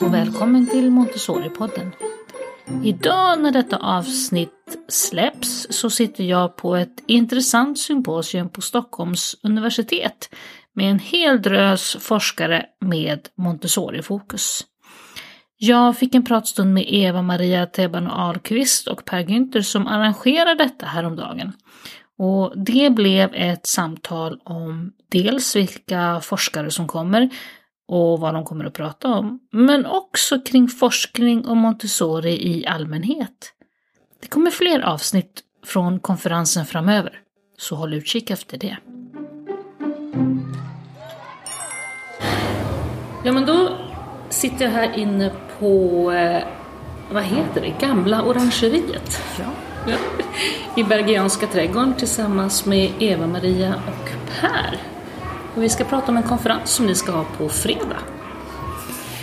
och välkommen till Montessori-podden. Idag när detta avsnitt släpps så sitter jag på ett intressant symposium på Stockholms universitet med en hel drös forskare med Montessori-fokus. Jag fick en pratstund med Eva-Maria Tebano Ahlqvist och Per Günther som arrangerade detta häromdagen. Och det blev ett samtal om dels vilka forskare som kommer och vad de kommer att prata om, men också kring forskning om Montessori i allmänhet. Det kommer fler avsnitt från konferensen framöver, så håll utkik efter det. Ja, men då sitter jag här inne på, eh, vad heter det, Gamla Orangeriet. Ja. Ja. I Bergianska trädgården tillsammans med Eva-Maria och Per. Och vi ska prata om en konferens som ni ska ha på fredag.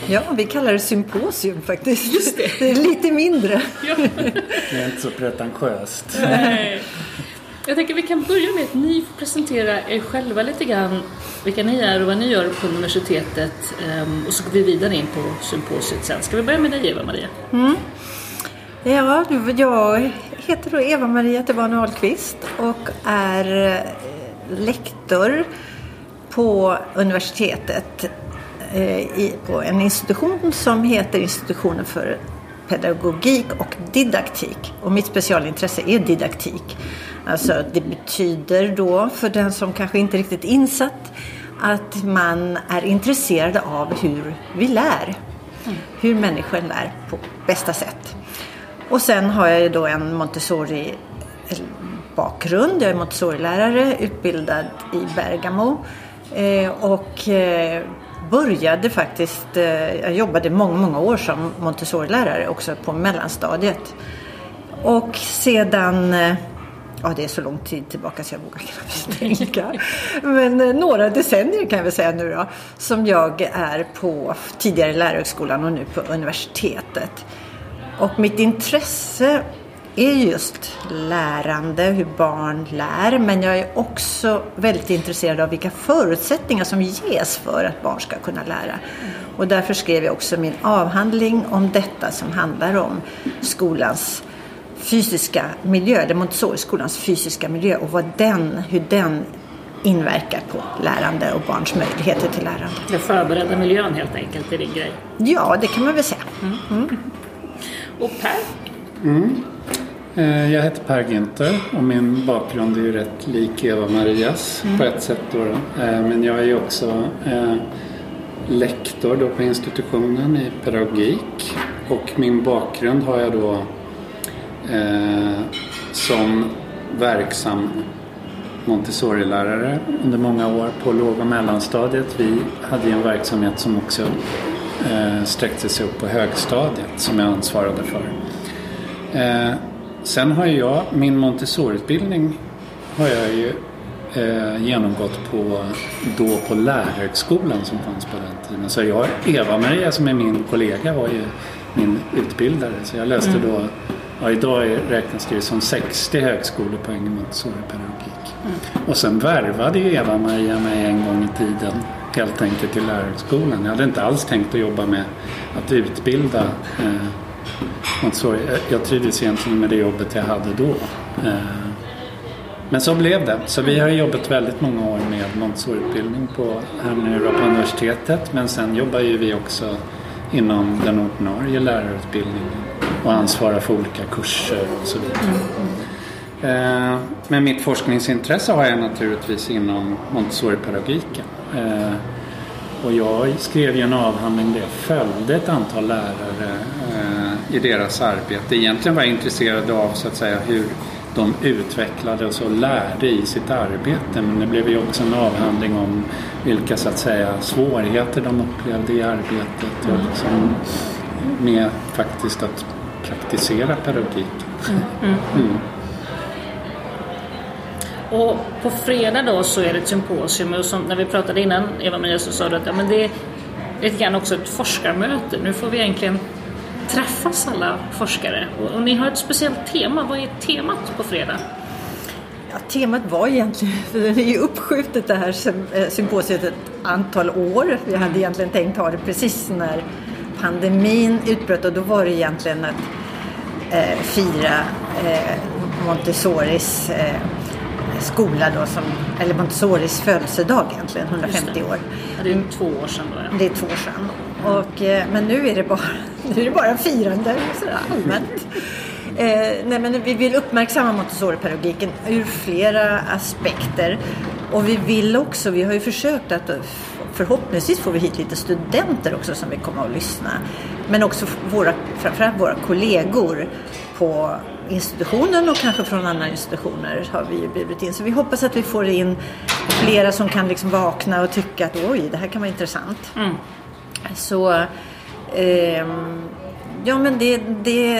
Ja, vi kallar det symposium faktiskt. Just det. det är lite mindre. Ja. Det är inte så pretentiöst. Nej. Jag tänker vi kan börja med att ni får presentera er själva lite grann, vilka ni är och vad ni gör på universitetet ehm, och så går vi vidare in på symposiet sen. Ska vi börja med dig Eva-Maria? Mm. Ja, jag heter då Eva-Maria Teban Ahlqvist och är eh, lektor på universitetet eh, på en institution som heter Institutionen för pedagogik och didaktik. Och mitt specialintresse är didaktik. Alltså det betyder då för den som kanske inte riktigt insatt att man är intresserad av hur vi lär. Hur människor lär på bästa sätt. Och sen har jag ju då en Montessori eh, bakgrund. Jag är Montessori-lärare utbildad i Bergamo. Eh, och eh, började faktiskt, eh, jag jobbade många, många år som Montessori-lärare också på mellanstadiet. Och sedan Ja, det är så lång tid tillbaka så jag vågar knappt tänka. Men några decennier kan jag väl säga nu då. Som jag är på tidigare lärarhögskolan och nu på universitetet. Och mitt intresse är just lärande, hur barn lär. Men jag är också väldigt intresserad av vilka förutsättningar som ges för att barn ska kunna lära. Och därför skrev jag också min avhandling om detta som handlar om skolans fysiska miljö, det Montessori-skolans fysiska miljö och vad den, hur den inverkar på lärande och barns möjligheter till lärande. Den förberedda miljön helt enkelt är din grej? Ja, det kan man väl säga. Mm. Mm. Och Per? Mm. Eh, jag heter Per Günther och min bakgrund är ju rätt lik Eva-Marias mm. på ett sätt. Då, eh, men jag är ju också eh, lektor då på institutionen i pedagogik och min bakgrund har jag då som verksam Montessori-lärare under många år på låg och mellanstadiet. Vi hade ju en verksamhet som också sträckte sig upp på högstadiet som jag ansvarade för. Sen har jag min Montessori-utbildning har jag ju eh, genomgått på, då på lärarhögskolan som fanns på den tiden. Så jag, Eva-Maria som är min kollega var ju min utbildare. Så jag läste mm. då, ja, idag räknas det som 60 högskolepoäng i Montessori-pedagogik. Mm. Och sen värvade ju Eva-Maria mig en gång i tiden helt enkelt till lärarhögskolan. Jag hade inte alls tänkt att jobba med att utbilda eh, Montessori. Jag trivdes egentligen med det jobbet jag hade då. Eh, men så blev det. Så vi har jobbat väldigt många år med Montessori-utbildning på, här nu på universitetet. Men sen jobbar ju vi också inom den ordinarie lärarutbildningen och ansvarar för olika kurser och så vidare. Eh, men mitt forskningsintresse har jag naturligtvis inom Montessori-pedagogiken. Eh, och jag skrev ju en avhandling där jag följde ett antal lärare i deras arbete. Egentligen var jag intresserad av så att säga hur de utvecklades och lärde i sitt arbete. Men det blev ju också en avhandling om vilka så att säga svårigheter de upplevde i arbetet och liksom med faktiskt att praktisera pedagogik. Mm. Mm. Mm. Och på fredag då så är det ett symposium och som, när vi pratade innan Eva-Maria så sa du att ja, men det är lite grann också ett forskarmöte. Nu får vi egentligen träffas alla forskare och, och ni har ett speciellt tema. Vad är temat på fredag? Ja, temat var egentligen, för det är ju uppskjutet det här eh, symposiet ett antal år. Vi hade mm. egentligen tänkt ha det precis när pandemin utbröt och då var det egentligen att eh, fira eh, Montessoris eh, skola då som, eller Montessoris födelsedag egentligen, 150 år. Ja, det är två år sedan då ja. Det är två år sedan. Och, eh, men nu är det bara, nu är det bara firande sådär allmänt. Eh, nej, men vi vill uppmärksamma Montessori-pedagogiken ur flera aspekter. Och vi vill också, vi har ju försökt att förhoppningsvis får vi hit lite studenter också som vill komma och lyssna. Men också våra, framförallt våra kollegor på institutionen och kanske från andra institutioner har vi ju bjudit in. Så vi hoppas att vi får in flera som kan liksom vakna och tycka att oj, det här kan vara intressant. Mm. Så eh, ja, men det, det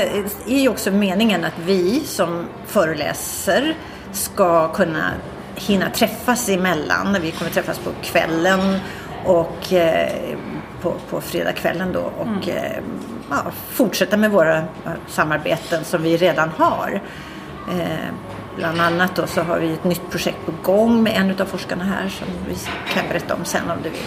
är ju också meningen att vi som föreläser ska kunna hinna träffas emellan. Vi kommer träffas på kvällen och eh, på, på fredagskvällen då och mm. eh, ja, fortsätta med våra samarbeten som vi redan har. Eh, bland annat då så har vi ett nytt projekt på gång med en av forskarna här som vi kan berätta om sen om du vill.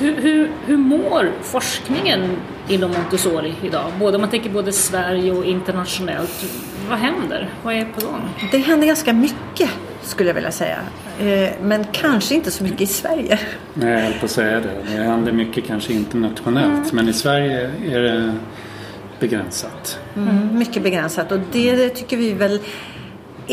Hur, hur, hur mår forskningen inom Montessori idag? Både om man tänker både Sverige och internationellt. Vad händer? Vad är på gång? Det händer ganska mycket skulle jag vilja säga. Eh, men kanske inte så mycket i Sverige. Nej, jag höll på att säga det. Det händer mycket kanske internationellt. Mm. Men i Sverige är det begränsat. Mm, mycket begränsat och det tycker vi väl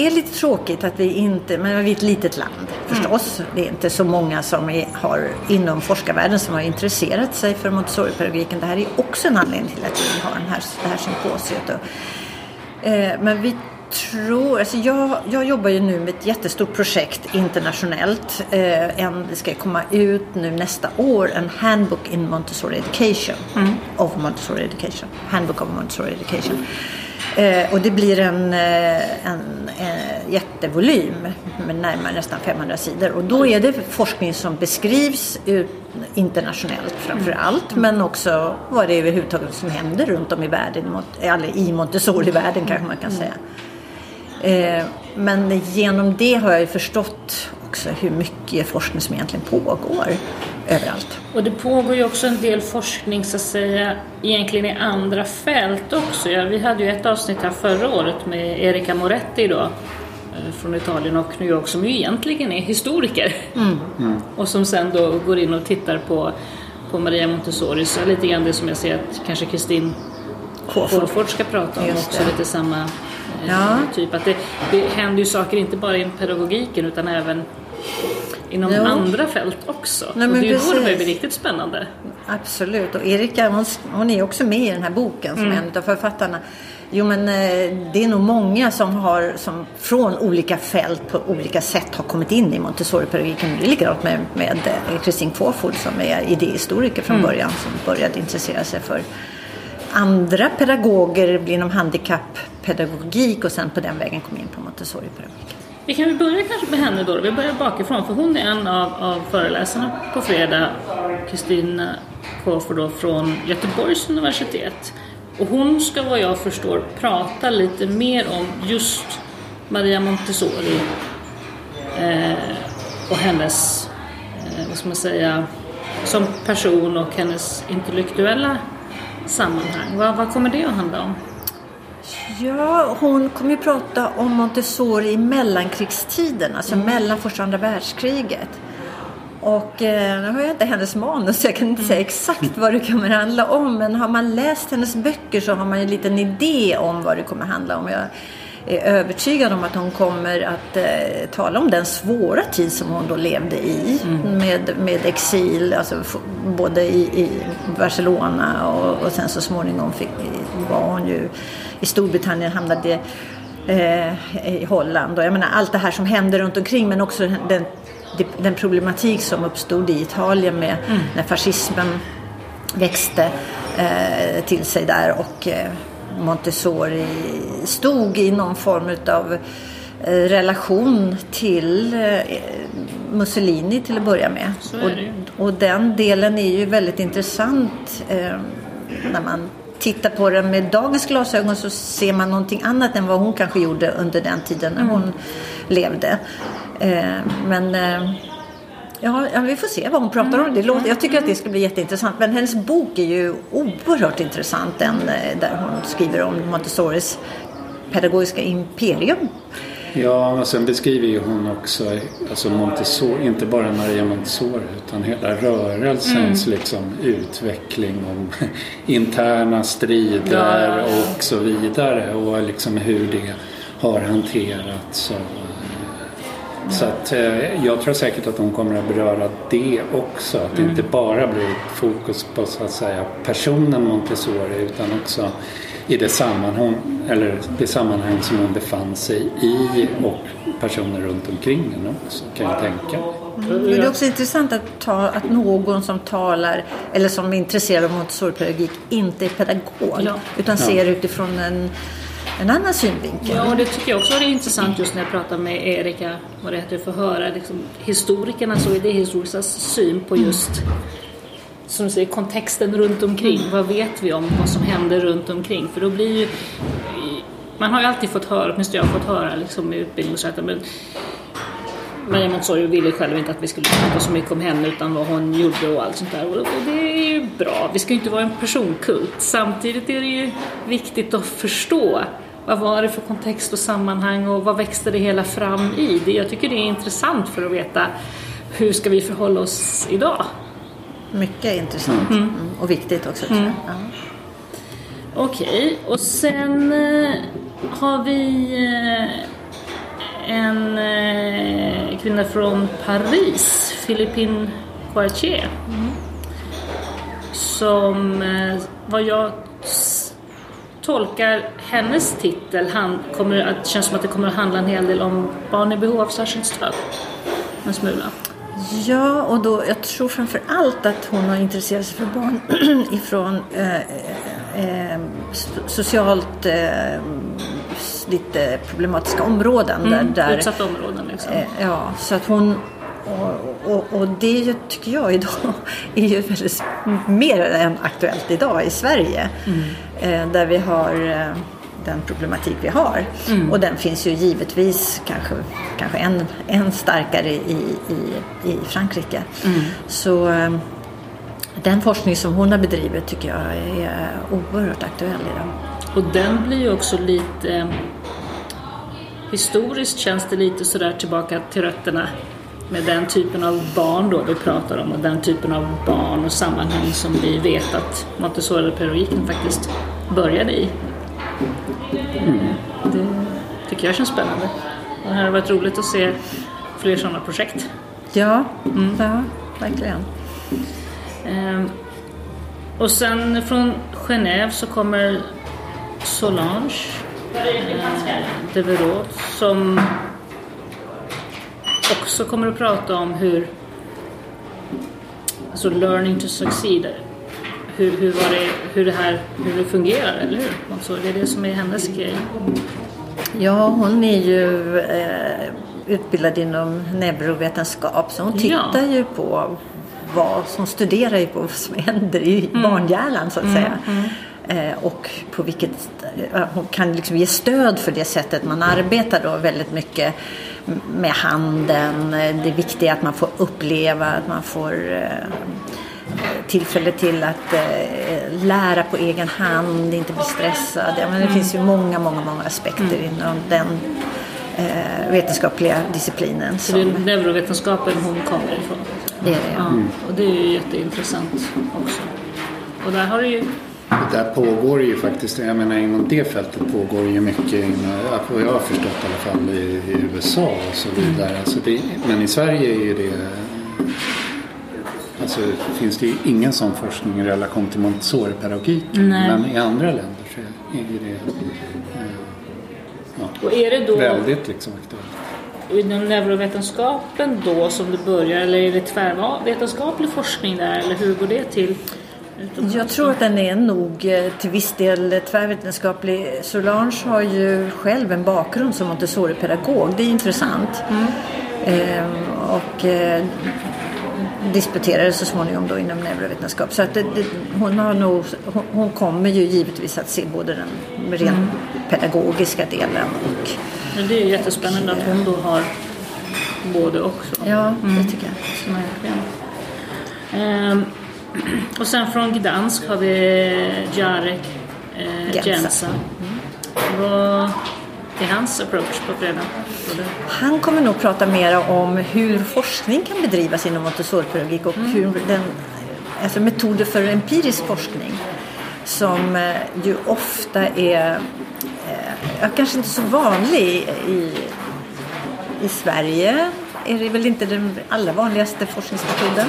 är lite tråkigt att vi inte, men vi är ett litet land förstås. Mm. Det är inte så många som är, har inom forskarvärlden som har intresserat sig för Montessori-pedagogiken. Det här är också en anledning till att vi har den här, det här symposiet. Och, eh, men vi tror, alltså jag, jag jobbar ju nu med ett jättestort projekt internationellt. Eh, en, det ska komma ut nu nästa år, en Handbook in Montessori Education. Mm. Of Montessori Education. Handbook of Montessori Education. Eh, och det blir en, eh, en, en jättevolym med närmare nästan 500 sidor. Och då är det forskning som beskrivs ut, internationellt framför mm. allt. Men också vad det är överhuvudtaget som händer runt om i världen. Eller i Montessori-världen kanske man kan säga. Eh, men genom det har jag ju förstått också hur mycket forskning som egentligen pågår överallt. Och det pågår ju också en del forskning så att säga egentligen i andra fält också. Ja, vi hade ju ett avsnitt här förra året med Erika Moretti då eh, från Italien och New York som ju egentligen är historiker. Mm. Mm. Och som sen då går in och tittar på, på Maria Montessori. Så lite grann det som jag ser att kanske Kristin Kåfort ska prata om också, lite samma Ja. Typ att det, det händer ju saker inte bara inom pedagogiken utan även inom jo. andra fält också. Nej, och det är ju då det blir riktigt spännande. Absolut, och Erika hon, hon är också med i den här boken som mm. en av författarna. Jo men eh, det är nog många som har som från olika fält på olika sätt har kommit in i Montessori-pedagogiken. Det är likadant med, med Kristin Kåford som är idéhistoriker från mm. början som började intressera sig för andra pedagoger inom handikapppedagogik och sen på den vägen kom in på Montessori-pedagogik. Vi kan väl börja kanske med henne då. Vi börjar bakifrån för hon är en av, av föreläsarna på fredag. Kristina Kåford från Göteborgs universitet. Och hon ska vad jag förstår prata lite mer om just Maria Montessori eh, och hennes, eh, vad ska man säga, som person och hennes intellektuella sammanhang. Vad, vad kommer det att handla om? Ja, hon kommer ju prata om Montessori i mellankrigstiden, alltså mm. mellan första och andra världskriget. Och eh, nu har jag inte hennes manus så jag kan inte säga exakt vad det kommer handla om. Men har man läst hennes böcker så har man ju en liten idé om vad det kommer handla om. Jag är övertygad om att hon kommer att eh, tala om den svåra tid som hon då levde i. Mm. Med, med exil, alltså både i, i Barcelona och, och, sen så småningom fick, var hon ju i Storbritannien, hamnade eh, i Holland. Och jag menar allt det här som hände runt omkring men också den, den problematik som uppstod i Italien med mm. när fascismen växte eh, till sig där och eh, Montessori stod i någon form av eh, relation till eh, Mussolini till att börja med. Och, och, den delen är ju väldigt intressant eh, när man tittar på den med dagens glasögon så ser man någonting annat än vad hon kanske gjorde under den tiden när hon mm. levde. Eh, men eh, Ja, vi får se vad hon pratar om. Det låter, jag tycker att det ska bli jätteintressant. Men hennes bok är ju oerhört intressant. Den eh, där hon skriver om Montessoris pedagogiska imperium. Ja, och sen beskriver ju hon också alltså Montessori, inte bara Maria Montessori utan hela rörelsens Mm. liksom, utveckling om interna strider Ja, och så vidare och liksom hur det har hanterats. Och, så att eh, jag tror säkert att hon kommer att beröra det också. Att det Mm. inte bara blir fokus på så att säga personen Montessori utan också i det sammanhang, eller det sammanhang som hon befann sig i och personer runt omkring henne också kan jag tänka mig. Men det är också intressant att, ta, att någon som talar eller som är intresserad av Montessori-pedagogik inte är pedagog Ja. utan ser utifrån en, en annan synvinkel. Ja, och det tycker jag också är intressant just när jag pratar med Erika, vad det heter, för att höra liksom, historikernas och idéhistoriskas syn på just som du säger, kontexten runt omkring. Vad vet vi om vad som händer runt omkring? För då blir ju... Man har ju alltid fått höra, åtminstone jag har fått höra liksom, i utbildning och så att men Maria Montessori ville själv inte att vi skulle prata så mycket om henne utan vad hon gjorde och allt sånt där. Och och det är ju bra. Vi ska ju inte vara en personkult. Samtidigt är det ju viktigt att förstå vad var det för kontext och sammanhang och vad växte det hela fram i? Det, jag tycker det är intressant för att veta hur ska vi förhålla oss idag? Mycket intressant mm. och viktigt också. jag. Ja. Okej, och sen eh, har vi eh, en eh, kvinna från Paris, Philippine Courtier. Som, eh, vad jag tolkar hennes titel, han, kommer, att, det känns som att det kommer att handla en hel del om barn i behov av särskilt stöd. En smula. Ja, och då, jag tror framför allt att hon har intresserat sig för barn ifrån eh, eh, so- socialt eh, lite problematiska områden. Mm, där, där, Utsatta områden liksom. eh, ja, så att hon och, och, och det tycker jag idag är ju väldigt mer än aktuellt idag i Sverige. Eh, där vi har eh, den problematik vi har. Och den finns ju givetvis kanske, kanske än, än starkare i, i, i Frankrike. Så eh, den forskning som hon har bedrivit tycker jag är oerhört aktuell idag. Och den blir ju också lite... Historiskt känns det lite sådär tillbaka till rötterna med den typen av barn då vi pratar om och den typen av barn och sammanhang som vi vet att Montessori-pedagogiken faktiskt började i. Det tycker jag känns spännande. Det här har varit roligt att se fler sådana projekt. Ja, ja verkligen. Ehm, och sen från Genève så kommer Solange eh, Devereux som också kommer att prata om hur alltså learning to succeed hur, hur, var det, hur, det här, hur det fungerar, eller hur? Alltså, det är det som är hennes grej. Ja, hon är ju eh, utbildad inom neurovetenskap så hon Ja. tittar ju på vad som studerar ju på vad som händer i barnhjärnan så att säga. Eh, och på vilket, eh, hon kan liksom ge stöd för det sättet man arbetar då väldigt mycket med handen. Det viktiga är att man får uppleva, att man får eh, tillfälle till att eh, lära på egen hand, inte bli stressad. Ja, men det finns ju många, många, många aspekter inom den eh, vetenskapliga disciplinen. Så det är Som, neurovetenskapen hon kommer ifrån. det är det, ja. Ja, och det är ju jätteintressant också. Och där har du ju Det där pågår ju faktiskt, jag menar inom det fältet pågår ju mycket, inom, vad jag har förstått i alla fall i, i USA och så vidare. Alltså det, men i Sverige är ju det, alltså finns det ju ingen sån forskning i relation till Montessori-pedagogiken. Men i andra länder så är det eh, ja, Och är det då väldigt liksom aktuellt. inom neurovetenskapen då som det börjar eller är det tvärvetenskaplig forskning där eller hur går det till? Jag tror att den är nog eh, till viss del tvärvetenskaplig. Solange har ju själv en bakgrund som Montessori-pedagog. Det är intressant. Ehm, och eh, disputerade så småningom då inom neurovetenskap. Så att det, det, hon, har nog, hon, hon kommer ju givetvis att se både den rent pedagogiska delen och Men det är ju jättespännande att hon då har både också. Ja, det tycker jag. Så verkligen. Ehm, och sen från Gdansk har vi Jarek eh, Gensa. Gensa. Vad är hans approach på fredag? Han kommer nog prata mer om hur forskning kan bedrivas inom Montessoripedagogik och hur den, alltså metoder för empirisk forskning som eh, ju ofta är eh, kanske inte så vanlig i, i Sverige. Är det väl inte den allra vanligaste forskningsmetoden.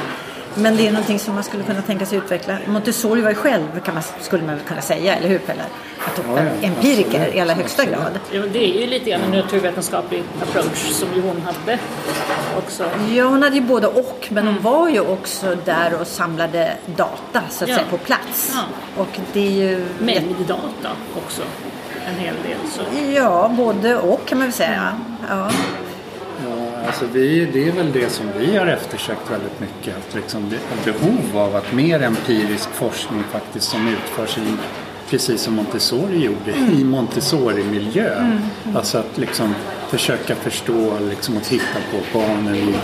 Men det är någonting som man skulle kunna tänka sig utveckla. Montessori var ju själv, kan man, skulle man väl kunna säga, eller hur Pelle? Att hon Ja, var ja, empiriker absolut. i allra högsta grad. Ja, men det är ju lite grann en naturvetenskaplig approach som ju hon hade också. Ja, hon hade ju både och. Men hon var ju också där och samlade data så att Ja. säga på plats. Ja. Och det är ju... Mängddata också. En hel del. Så. Ja, både och kan man väl säga. Ja. Alltså vi, det är väl det som vi har eftersökt väldigt mycket. Att liksom behov av att mer empirisk forskning faktiskt som utförs i, precis som Montessori gjorde, i Montessori-miljö. Alltså att liksom försöka förstå liksom, och titta på barnen i,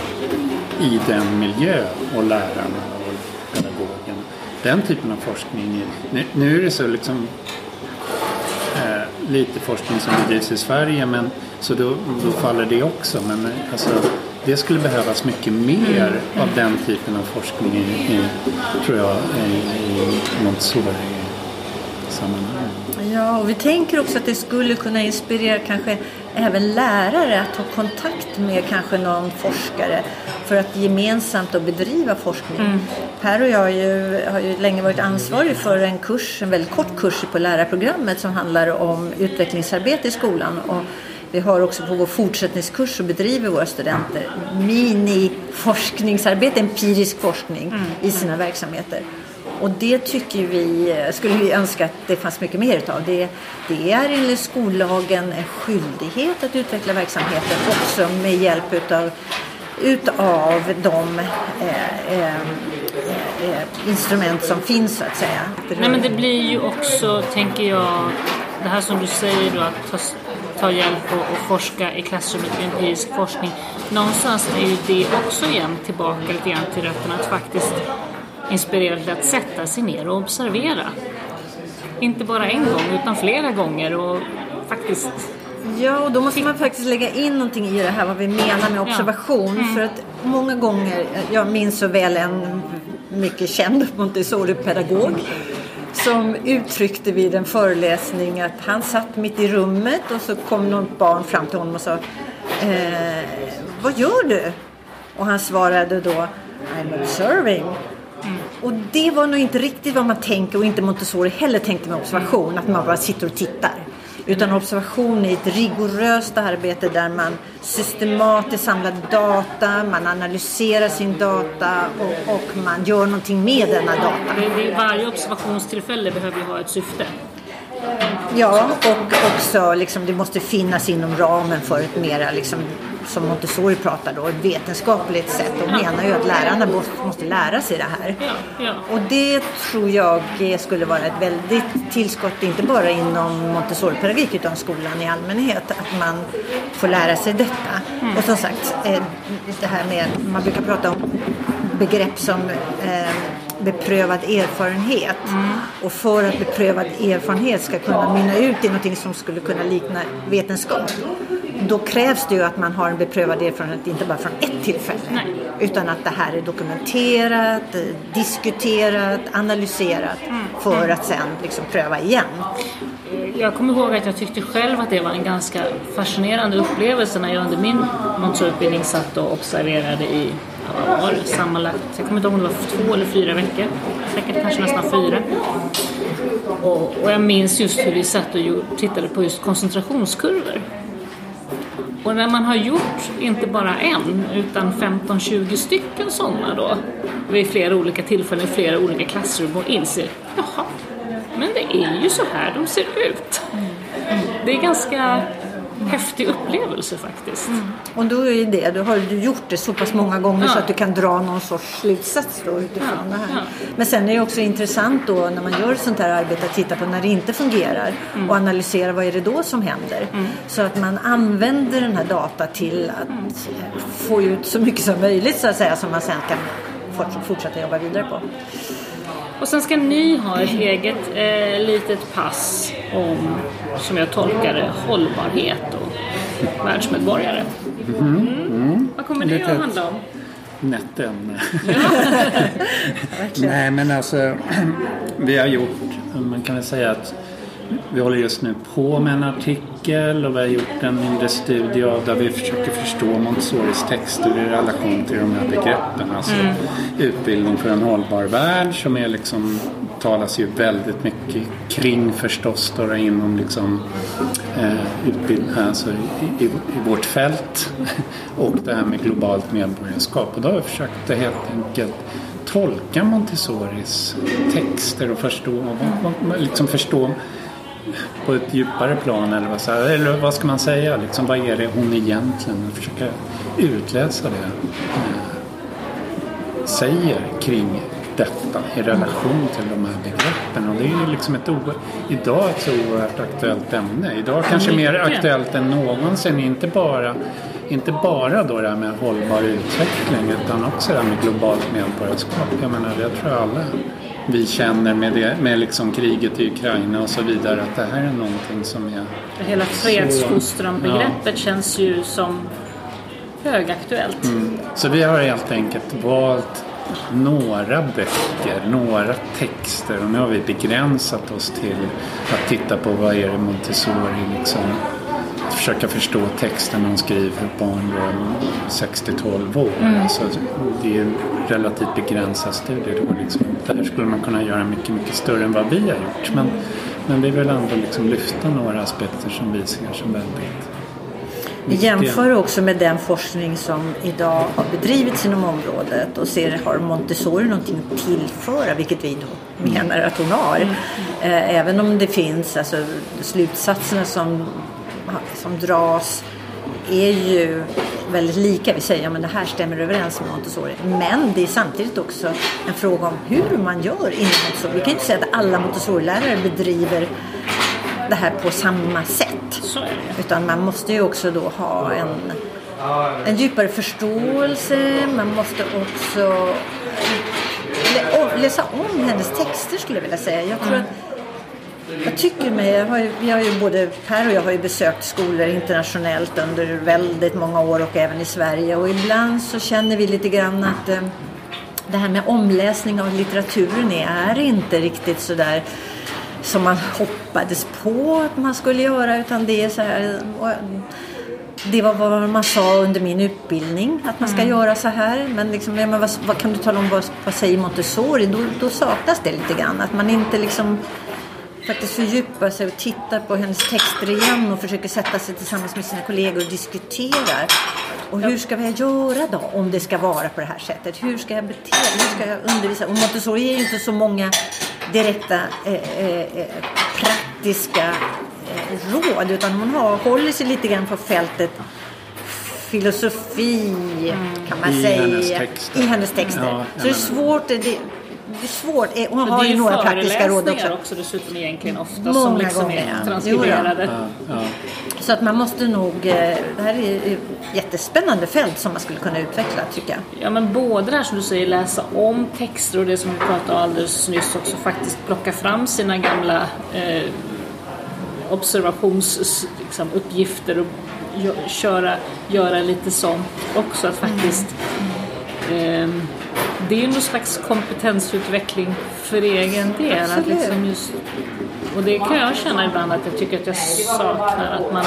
i den miljön och lärarna och pedagogerna. Den typen av forskning. Nu, nu är det så liksom lite forskning som bedrivs i Sverige men så då, då faller det också. Men alltså, det skulle behövas mycket mer av den typen av forskning i, i tror jag, i, i Montessori-sammanhang. ja, och vi tänker också att det skulle kunna inspirera kanske även lärare att ta kontakt med kanske någon forskare för att gemensamt då bedriva forskning. Per och jag ju, har ju länge varit ansvarig för en kurs, en väldigt kort kurs på lärarprogrammet som handlar om utvecklingsarbete i skolan. Och vi har också på vår fortsättningskurs så bedriver våra studenter mini-forskningsarbete, empirisk forskning i sina verksamheter. Och det tycker vi, skulle vi önska att det fanns mycket mer utav. Det, det är enligt skollagen en skyldighet att utveckla verksamheten också med hjälp utav, utav de eh, eh, eh, instrument som finns så att säga. Nej men det blir ju också, tänker jag, det här som du säger då att ta, ta hjälp och, och forska i klassrummet med empirisk forskning. Någonstans är ju det också igen tillbaka lite grann till rötterna att faktiskt inspirera till att sätta sig ner och observera. Inte bara en gång utan flera gånger och faktiskt Ja, och då måste man faktiskt lägga in någonting i det här vad vi menar med observation. För att många gånger, jag minns så väl en mycket känd Montessori-pedagog som uttryckte vid en föreläsning att han satt mitt i rummet och så kom något barn fram till honom och sa eh, Vad gör du? Och han svarade då I'm observing. Och det var nog inte riktigt vad man tänker och inte Montessori heller tänkte med observation, att man bara sitter och tittar. Utan observation är ett rigoröst arbete där man systematiskt samlar data, man analyserar sin data och, och man gör någonting med denna data. varje observationstillfälle behöver ju ha ett syfte. Ja, och också liksom, det måste finnas inom ramen för ett mera, liksom, som Montessori pratar då, ett vetenskapligt sätt. Och menar ju att lärarna måste, lära sig det här. Ja, ja. Och det tror jag skulle vara ett väldigt tillskott, inte bara inom Montessori-pedagogik utan skolan i allmänhet. Att man får lära sig detta. Och som sagt, eh, det här med, man brukar prata om begrepp som eh, beprövad erfarenhet. Och för att beprövad erfarenhet ska kunna mynna ut i någonting som skulle kunna likna vetenskap. Då krävs det ju att man har en beprövad erfarenhet, inte bara från ett tillfälle. Nej. Utan att det här är dokumenterat, diskuterat, analyserat för att sen liksom pröva igen. Jag kommer ihåg att jag tyckte själv att det var en ganska fascinerande upplevelse när jag under min Montessori-utbildning satt och observerade i var sammanlagt, jag kommer inte ihåg om det var två eller fyra veckor, säkert kanske nästan fyra. Och, och jag minns just hur vi satt och tittade på just koncentrationskurvor. Och när man har gjort inte bara en utan 15-20 stycken sådana då vid flera olika tillfällen i flera olika klassrum och inser jaha, men det är ju så här de ser ut. Det är ganska häftig upplevelse faktiskt. Och då är det, då har du gjort det så pass många gånger Ja. så att du kan dra någon sorts slutsats då utifrån Ja, det här. ja. Men sen är det också intressant då när man gör sånt här arbete att titta på när det inte fungerar Mm. och analysera vad är det då som händer. Så att man använder den här data till att Mm. få ut så mycket som möjligt så att säga som man sen kan fort- fortsätta jobba vidare på. Och sen ska ni ha ett eget eh, litet pass om, som jag tolkar det, hållbarhet och världsmedborgare. Mm. Vad kommer det att handla om? Nätt ämne. Nej men alltså vi har gjort, man kan väl säga att vi håller just nu på med en artikel och vi har gjort en mindre studie av där vi försöker förstå Montessoris texter i relation till de här begreppen. Alltså utbildning för en hållbar värld som är liksom talas ju väldigt mycket kring förstås då inom liksom eh, utbildning, alltså i, i, i vårt fält och det här med globalt medborgarskap. Och då har jag försökt helt enkelt tolka Montessoris texter och förstå, liksom förstå på ett djupare plan eller vad, så här, eller vad ska man säga? Liksom, vad är det hon egentligen försöker utläsa det eh, säger kring detta i relation till de här begreppen. Och det är ju liksom ett idag ett så oerhört aktuellt ämne. Idag kanske mer aktuellt än någonsin. Inte bara, inte bara då det här med hållbar utveckling utan också det här med globalt medborgarskap. Jag menar, det tror jag alla vi känner med, det, med liksom kriget i Ukraina och så vidare att det här är någonting som är Hela fredsfostran-begreppet känns ju som högaktuellt. Så vi har helt enkelt valt några böcker, några texter och nu har vi begränsat oss till att titta på vad är det Montessori liksom försöka förstå texten hon skriver för barn då 6-12 år. Alltså, det är en relativt begränsad studie då. Liksom. Det här skulle man kunna göra mycket, mycket större än vad vi har gjort. Men, men vi vill ändå liksom lyfta några aspekter som vi ser som väldigt Vi jämför också med den forskning som idag har bedrivits inom området och ser har Montessori någonting att tillföra, vilket vi då menar att hon har. Eh, Även om det finns alltså, slutsatserna som, som dras är ju väldigt lika. Vi säger att ja, men det här stämmer överens med Montessori. Men det är samtidigt också en fråga om hur man gör inom Montessori. Vi kan inte säga att alla Montessori-lärare bedriver det här på samma sätt. Utan man måste ju också då ha en, en djupare förståelse. Man måste också läsa om hennes texter skulle jag vilja säga. Jag tror att jag tycker mig, jag har ju, vi har ju både Per och jag har ju besökt skolor internationellt under väldigt många år och även i Sverige. Och ibland så känner vi lite grann att eh, det här med omläsning av litteraturen är inte riktigt så där som man hoppades på att man skulle göra utan det är så här och det var vad man sa under min utbildning att man ska göra så här. Men, liksom, ja, men vad, vad kan du tala om? Vad, vad säger Montessori? Då, då saknas det lite grann att man inte liksom faktiskt fördjupar sig och tittar på hennes texter igen och försöker sätta sig tillsammans med sina kollegor och diskuterar. Och hur ska vi göra då om det ska vara på det här sättet? Hur ska jag bete mig? Hur ska jag undervisa? Och Montessori ger ju inte så många direkta eh, eh, eh, praktiska eh, råd utan hon har, håller sig lite grann på fältet filosofi kan man I säga. hennes. I hennes texter. Ja, så det är svårt. Det, det är svårt. Eh, Hon Och har det är ju några praktiska råd också. också dessutom egentligen ofta Många som liksom gånger, är transkriberade. Ja, ja. Så att man måste nog, eh, det här är ett jättespännande fält som man skulle kunna utveckla tycker jag. Ja men både det här som du säger läsa om texter och det som vi pratade om alldeles nyss också faktiskt plocka fram sina gamla eh, observationsuppgifter liksom, och gö- köra, göra lite sånt också att faktiskt ehm, det är ju någon slags kompetensutveckling för egen del. Att Absolut. liksom just, och det kan jag känna ibland att jag tycker att jag saknar att man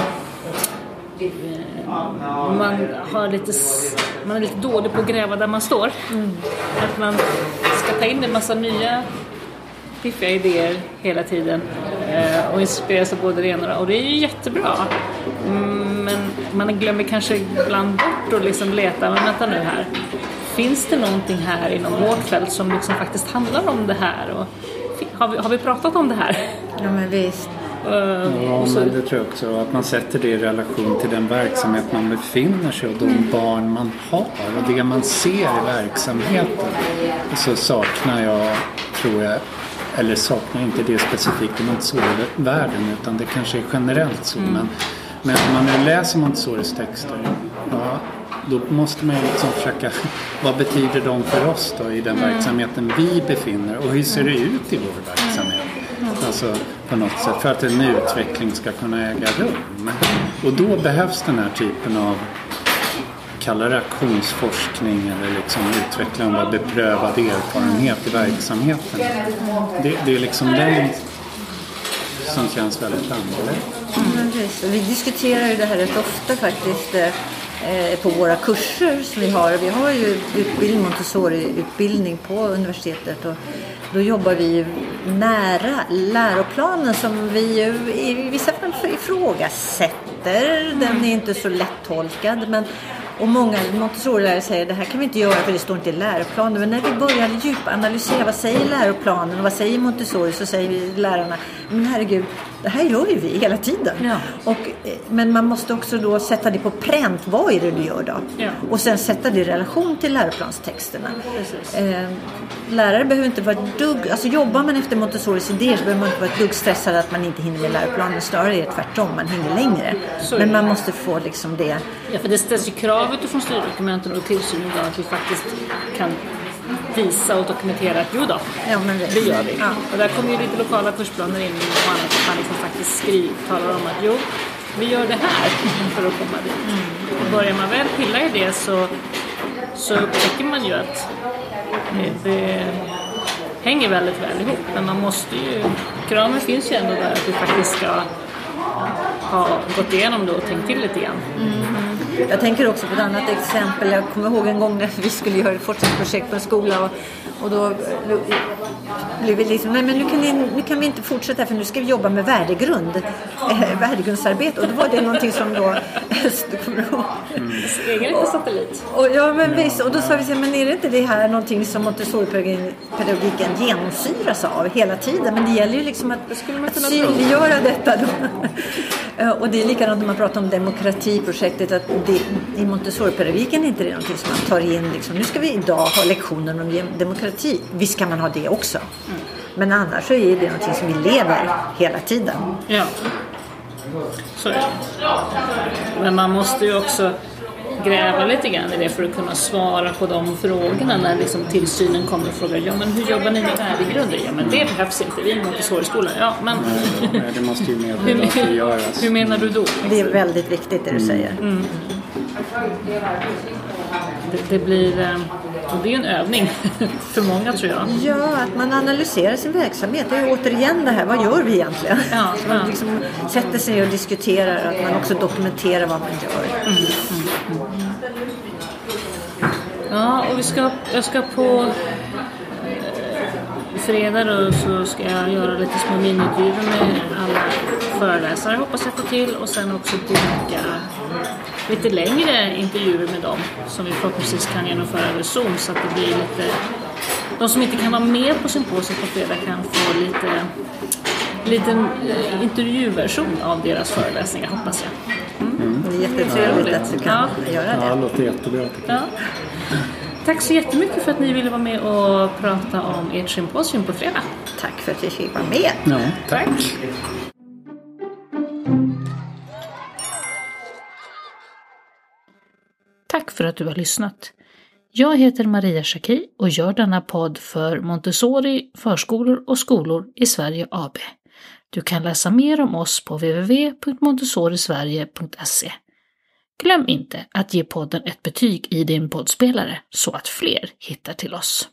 man, har lite, man är lite dålig på att gräva där man står. Att man ska ta in en massa nya fiffiga idéer hela tiden eh, och inspireras av både det ena och det andra. Och det är ju jättebra. Mm, Men man glömmer kanske ibland bort att liksom leta, men vänta nu här. Finns det någonting här inom vårt fält som liksom faktiskt handlar om det här? Och, har, vi, har vi pratat om det här? Ja men visst. Eh, Ja, och så- men det tror jag också. Att man sätter det i relation till den verksamhet man befinner sig och de Mm. barn man har och det man ser i verksamheten. Så saknar jag, tror jag, eller saknar inte det specifikt i Montessori-världen utan det kanske är generellt så. Mm. Men, men om man nu läser Montessoris texter, ja, då måste man ju liksom försöka, vad betyder de för oss då i den Mm. verksamheten vi befinner och hur ser det ut i vår verksamhet? Alltså på något sätt för att en utveckling ska kunna äga rum. Och då behövs den här typen av kalla det aktionsforskning eller liksom utveckling av beprövad erfarenhet i verksamheten. Det, det är liksom den som känns väldigt angelägen. Mm. Vi diskuterar ju det här rätt ofta faktiskt eh, Eh, på våra kurser som vi har. Vi har ju utbildning, Montessori-utbildning på universitetet och då jobbar vi ju nära läroplanen som vi ju i vissa fall ifrågasätter. Den är inte så lättolkad men och många Montessori-lärare säger det här kan vi inte göra för det står inte i läroplanen. Men när vi börjar djupanalysera vad säger läroplanen och vad säger Montessori så säger vi lärarna men herregud, det här gör ju vi hela tiden. Ja. Och, eh, men man måste också då sätta det på pränt. Vad är det du gör då? Ja. Och sen sätta det i relation till läroplanstexterna. Eh, lärare behöver inte vara ett dugg, alltså jobbar man efter Montessoris idéer så behöver man inte vara ett dugg stressad att man inte hinner med läroplanen. Snarare är det tvärtom, man hinner längre. Så Men man måste få liksom det. Ja, för det ställs ju krav utifrån styrdokumenten och tillsynen att vi faktiskt kan visa och dokumentera att jo då, Ja, men det gör vi. Ja. Och där kommer ju lite lokala kursplaner in och annat att man liksom faktiskt skriver, talar om att jo, vi gör det här för att komma dit. Och börjar man väl pilla i det så, så upptäcker man ju att eh, det hänger väldigt väl ihop. Men man måste ju, kraven finns ju ändå där att vi faktiskt ska ha gått igenom det och tänkt till lite grann. Jag tänker också på ett annat exempel. Jag kommer ihåg en gång när vi skulle göra ett forskningsprojekt på en skola och, och då blev vi liksom, nej men nu kan, ni, nu kan vi inte fortsätta för nu ska vi jobba med värdegrund, eh, värdegrundsarbete. Och då var det någonting som då, kommer ihåg? Egen liten satellit. Och, ja, men visst. Och då sa vi så men är det inte det här någonting som Montessori-pedagogiken genomsyras av hela tiden? Men det gäller ju liksom att, att synliggöra detta då. Eh, och det är likadant när man pratar om demokratiprojektet, att det, i Montessori-pedagogiken är inte det någonting som man tar in, liksom, nu ska vi idag ha lektioner om demokrati. Visst kan man ha det också. Men annars så är det någonting som vi lever hela tiden. Ja. Så är det. Men man måste ju också gräva lite grann i det för att kunna svara på de frågorna när liksom tillsynen kommer och frågar ja men hur jobbar ni med värdegrunder? Ja men det behövs inte, vi är en Montessori-skola. Ja men Nej, Det måste ju hur, medvetandegöras. hur menar du då? Det är väldigt viktigt det du säger. Det, det blir, eh, och det är en övning för många tror jag. Ja, att man analyserar sin verksamhet. Det är återigen det här, vad gör vi egentligen? Ja, Så man ja. liksom sätter sig och diskuterar och att man också dokumenterar vad man gör. Ja, och vi ska, jag ska på fredag då så ska jag göra lite små miniintervjuer med alla föreläsare hoppas jag få till och sen också boka lite längre intervjuer med dem som vi förhoppningsvis kan genomföra över Zoom så att det blir lite de som inte kan vara med på symposiet på fredag kan få lite liten eh, intervjuversion av deras föreläsningar hoppas jag. Det är jättetrevligt att du kan göra Ja, det. det låter jättebra. Ja. Tack så jättemycket för att ni ville vara med och prata om ert symposium på fredag. Tack för att vi fick vara med. Ja, tack. Tack för att du har lyssnat. Jag heter Maria Schacki och gör denna podd för Montessori förskolor och skolor i Sverige AB. Du kan läsa mer om oss på www.montessorisverige.se. Glöm inte att ge podden ett betyg i din poddspelare så att fler hittar till oss.